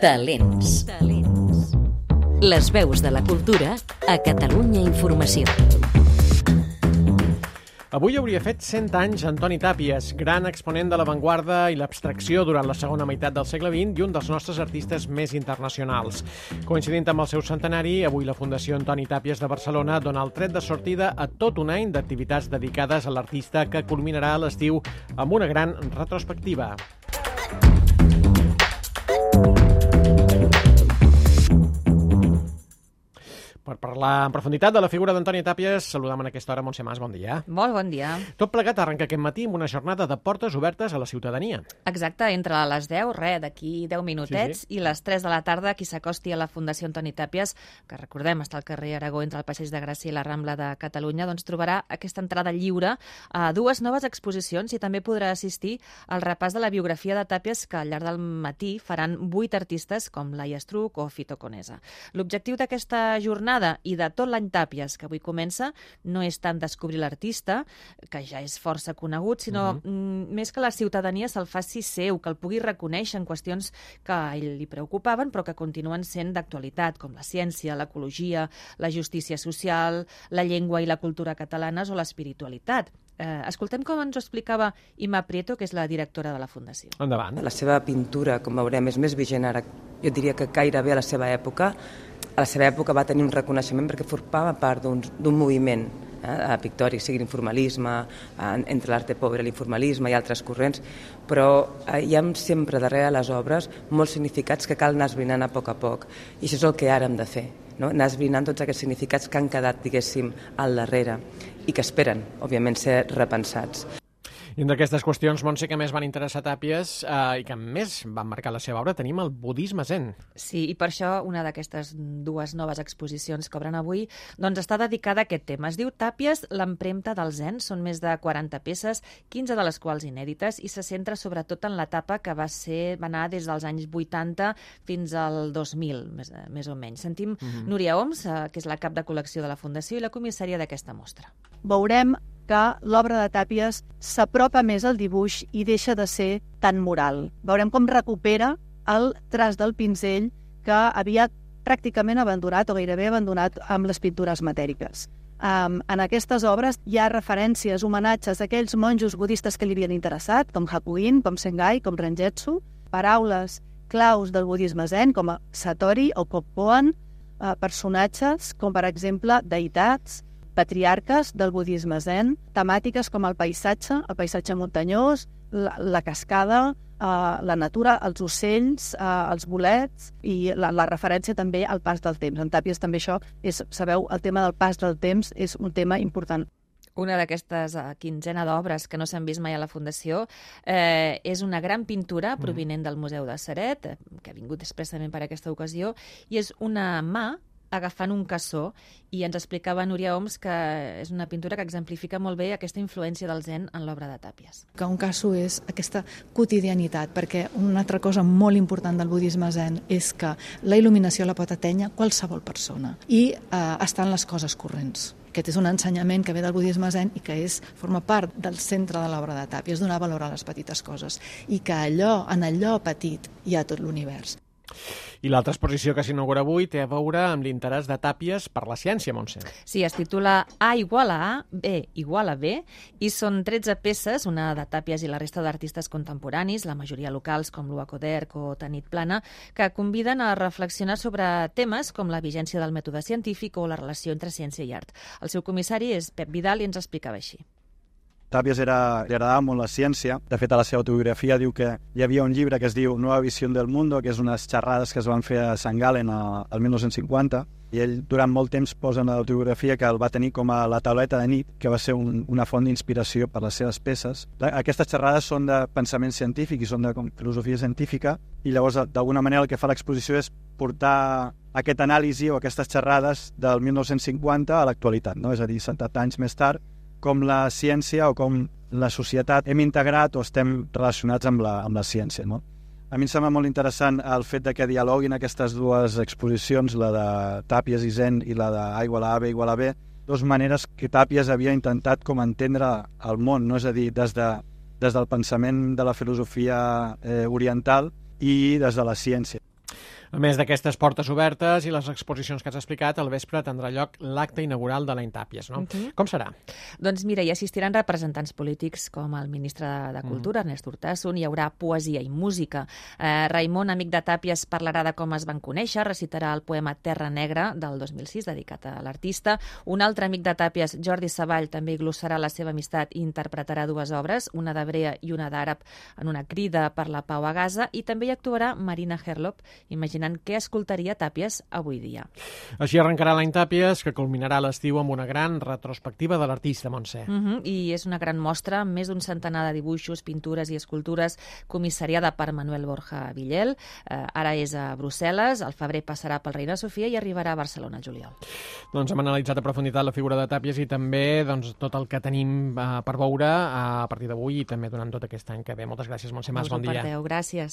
Talents. Talents. Les veus de la cultura a Catalunya Informació. Avui hauria fet 100 anys Antoni Tàpies, gran exponent de l'avantguarda i l'abstracció durant la segona meitat del segle XX i un dels nostres artistes més internacionals. Coincidint amb el seu centenari, avui la Fundació Antoni Tàpies de Barcelona dona el tret de sortida a tot un any d'activitats dedicades a l'artista que culminarà a l'estiu amb una gran retrospectiva. Parlar en profunditat de la figura d'Antoni Tàpies, saludam en aquesta hora Montse Mas, bon dia. Molt bon dia. Tot plegat arrenca aquest matí amb una jornada de portes obertes a la ciutadania. Exacte, entre les 10, re, d'aquí 10 minutets, Sí, sí. i les 3 de la tarda, qui s'acosti a la Fundació Antoni Tàpies, que recordem està al carrer Aragó entre el Passeig de Gràcia i la Rambla de Catalunya, doncs trobarà aquesta entrada lliure a dues noves exposicions i també podrà assistir al repàs de la biografia de Tàpies que al llarg del matí faran vuit artistes com Laia Estruc o Fito Conesa. L'objectiu d'aquesta jornada i de tot l'any Tàpies, que avui comença, no és tant descobrir l'artista, que ja és força conegut, sinó uh -huh. més que la ciutadania se'l faci seu, que el pugui reconèixer en qüestions que a ell li preocupaven però que continuen sent d'actualitat, com la ciència, l'ecologia, la justícia social, la llengua i la cultura catalanes o l'espiritualitat. Eh, escoltem com ens ho explicava Ima Prieto, que és la directora de la Fundació. Endavant. La seva pintura, com veurem, és més vigent ara, jo diria que gairebé a la seva època. A la seva època va tenir un reconeixement perquè formava part d'un moviment eh, pictòric, sigui l'informalisme, eh, entre l'arte pobre l'informalisme i altres corrents, però eh, hi ha sempre darrere les obres molts significats que cal anar esbrinant a poc a poc. I això és el que ara hem de fer, no? anar esbrinant tots aquests significats que han quedat, diguéssim, al darrere i que esperen, òbviament, ser repensats. I una d'aquestes qüestions, Montse, que més van interessar Tàpies eh, i que més van marcar la seva obra, tenim el budisme zen. Sí, i per això una d'aquestes dues noves exposicions que obren avui doncs està dedicada a aquest tema. Es diu Tàpies, l'empremta del zen. Són més de 40 peces, 15 de les quals inèdites, i se centra sobretot en l'etapa que va ser va anar des dels anys 80 fins al 2000, més, més o menys. Sentim Núria Oms, eh, que és la cap de col·lecció de la Fundació i la comissària d'aquesta mostra. veurem que l'obra de Tàpies s'apropa més al dibuix i deixa de ser tan moral. Veurem com recupera el traç del pinzell que havia pràcticament abandonat o gairebé abandonat amb les pintures matèriques. Um, en aquestes obres hi ha referències, homenatges a aquells monjos budistes que li havien interessat, com Hakuin, com Sengai, com Renjetsu, paraules claus del budisme zen, com Satori o Kokpoan, uh, personatges com, per exemple, deïtats, patriarques del budisme zen, temàtiques com el paisatge, el paisatge muntanyós, la, la cascada, eh, la natura, els ocells, eh, els bolets i la, la referència també al pas del temps. En Tàpies també això, és, sabeu, el tema del pas del temps és un tema important. Una d'aquestes eh, quinzena d'obres que no s'han vist mai a la Fundació eh, és una gran pintura provinent del Museu de Ceret, eh, que ha vingut expressament per aquesta ocasió, i és una mà agafant un cassó i ens explicava Núria Oms que és una pintura que exemplifica molt bé aquesta influència del zen en l'obra de Tàpies. que un caso és aquesta quotidianitat, perquè una altra cosa molt important del budisme zen és que la il·luminació la pot atènyer qualsevol persona i eh, està en les coses corrents. Aquest és un ensenyament que ve del budisme zen i que és, forma part del centre de l'obra de Tàpies, donar valor a les petites coses i que allò, en allò petit hi ha tot l'univers. I l'altra exposició que s'inaugura avui té a veure amb l'interès de Tàpies per la ciència, Montse. Sí, es titula A igual a A, B igual a B, i són 13 peces, una de Tàpies i la resta d'artistes contemporanis, la majoria locals com l'Ua Coderc o Tanit Plana, que conviden a reflexionar sobre temes com la vigència del mètode científic o la relació entre ciència i art. El seu comissari és Pep Vidal i ens explicava així. Tàpies era, li agradava molt la ciència. De fet, a la seva autobiografia diu que hi havia un llibre que es diu Nova visió del mundo, que és unes xerrades que es van fer a Sant Galen al 1950, i ell durant molt temps posa en l'autobiografia que el va tenir com a la tauleta de nit, que va ser un, una font d'inspiració per les seves peces. Aquestes xerrades són de pensament científic i són de com, filosofia científica, i llavors, d'alguna manera, el que fa l'exposició és portar aquest anàlisi o aquestes xerrades del 1950 a l'actualitat, no? és a dir, 70 anys més tard, com la ciència o com la societat hem integrat o estem relacionats amb la, amb la ciència. No? A mi em sembla molt interessant el fet de que dialoguin aquestes dues exposicions, la de Tàpies i Zen i la de A igual a A, B igual a B, dues maneres que Tàpies havia intentat com entendre el món, no? és a dir, des, de, des del pensament de la filosofia eh, oriental i des de la ciència. A més d'aquestes portes obertes i les exposicions que has explicat, al vespre tindrà lloc l'acte inaugural de l'any Tàpies, no? Uh -huh. Com serà? Doncs mira, hi assistiran representants polítics com el ministre de Cultura, -huh. Ernest Urtasun, hi haurà poesia i música. Eh, Raimon, amic de Tàpies, parlarà de com es van conèixer, recitarà el poema Terra Negra del 2006, dedicat a l'artista. Un altre amic de Tàpies, Jordi Savall, també glossarà la seva amistat i interpretarà dues obres, una d'hebrea i una d'àrab, en una crida per la pau a Gaza, i també hi actuarà Marina Herlop, imaginant què escoltaria Tàpies avui dia. Així arrencarà l'any Tàpies, que culminarà l'estiu amb una gran retrospectiva de l'artista Montse. Uh -huh. I és una gran mostra, amb més d'un centenar de dibuixos, pintures i escultures, comissariada per Manuel Borja Villel. Eh, ara és a Brussel·les, al febrer passarà pel Reina Sofia i arribarà a Barcelona al juliol. Doncs hem analitzat a profunditat la figura de Tàpies i també doncs, tot el que tenim eh, per veure a partir d'avui i també durant tot aquest any que ve. Moltes gràcies, Montse Mas, us bon dia. ho perdeu, gràcies.